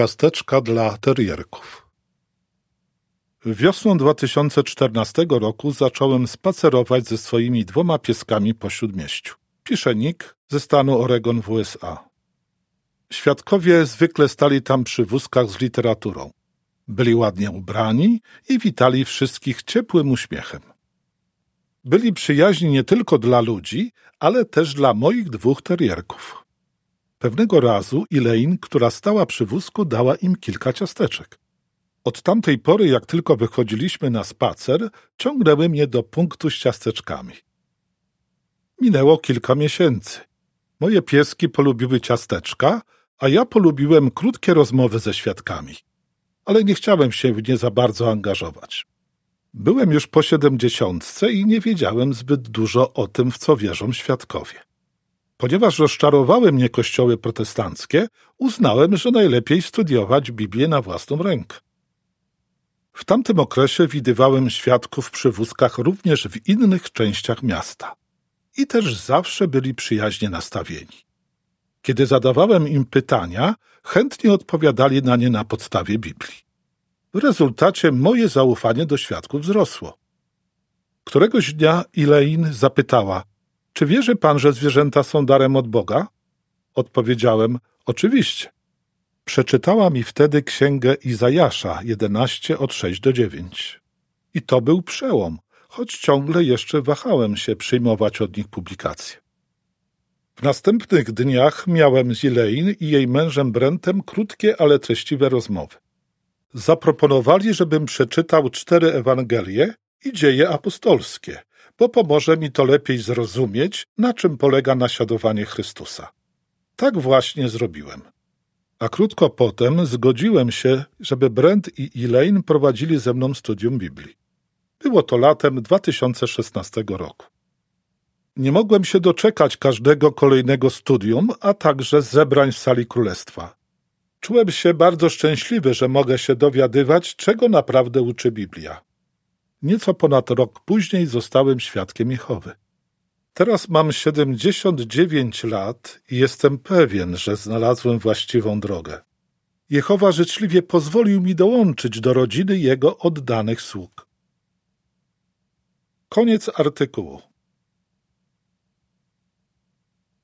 Ciasteczka dla terierków. Wiosną 2014 roku zacząłem spacerować ze swoimi dwoma pieskami po śródmieściu. Pisze Nick ze stanu Oregon w USA. Świadkowie zwykle stali tam przy wózkach z literaturą. Byli ładnie ubrani i witali wszystkich ciepłym uśmiechem. Byli przyjaźni nie tylko dla ludzi, ale też dla moich dwóch terierków. Pewnego razu Elaine, która stała przy wózku, dała im kilka ciasteczek. Od tamtej pory, jak tylko wychodziliśmy na spacer, ciągnęły mnie do punktu z ciasteczkami. Minęło kilka miesięcy. Moje pieski polubiły ciasteczka, a ja polubiłem krótkie rozmowy ze świadkami. Ale nie chciałem się w nie za bardzo angażować. Byłem już po siedemdziesiątce i nie wiedziałem zbyt dużo o tym, w co wierzą świadkowie. Ponieważ rozczarowały mnie kościoły protestanckie, uznałem, że najlepiej studiować Biblię na własną rękę. W tamtym okresie widywałem świadków przy wózkach również w innych częściach miasta. I też zawsze byli przyjaźnie nastawieni. Kiedy zadawałem im pytania, chętnie odpowiadali na nie na podstawie Biblii. W rezultacie moje zaufanie do świadków wzrosło. Któregoś dnia Elaine zapytała, czy wierzy pan, że zwierzęta są darem od Boga? Odpowiedziałem, oczywiście. Przeczytała mi wtedy księgę Izajasza 11 od 6 do 9. I to był przełom, choć ciągle jeszcze wahałem się przyjmować od nich publikacje. W następnych dniach miałem z Elaine i jej mężem Brentem krótkie, ale treściwe rozmowy. Zaproponowali, żebym przeczytał cztery Ewangelie i dzieje apostolskie, bo pomoże mi to lepiej zrozumieć, na czym polega naśladowanie Chrystusa. Tak właśnie zrobiłem. A krótko potem zgodziłem się, żeby Brent i Elaine prowadzili ze mną studium Biblii. Było to latem 2016 roku. Nie mogłem się doczekać każdego kolejnego studium, a także zebrań w sali królestwa. Czułem się bardzo szczęśliwy, że mogę się dowiadywać, czego naprawdę uczy Biblia. Nieco ponad rok później zostałem świadkiem Jehowy. Teraz mam 79 lat i jestem pewien, że znalazłem właściwą drogę. Jehowa życzliwie pozwolił mi dołączyć do rodziny jego oddanych sług. Koniec artykułu.